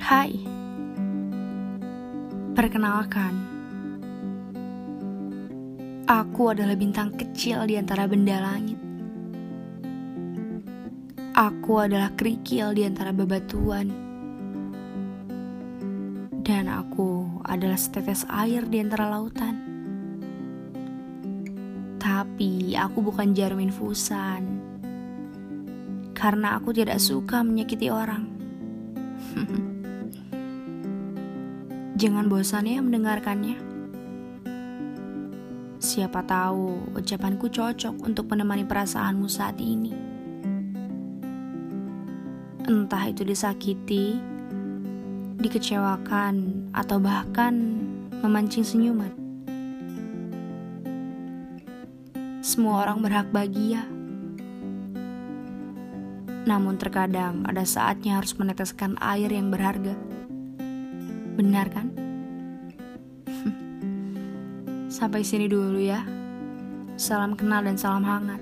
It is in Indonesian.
Hai, perkenalkan, aku adalah bintang kecil di antara benda langit. Aku adalah kerikil di antara bebatuan, dan aku adalah setetes air di antara lautan. Tapi aku bukan jarum infusan, karena aku tidak suka menyakiti orang. Jangan bosan ya mendengarkannya. Siapa tahu ucapanku cocok untuk menemani perasaanmu saat ini. Entah itu disakiti, dikecewakan, atau bahkan memancing senyuman. Semua orang berhak bahagia. Namun terkadang ada saatnya harus meneteskan air yang berharga. Benar kan? Sampai sini dulu ya. Salam kenal dan salam hangat.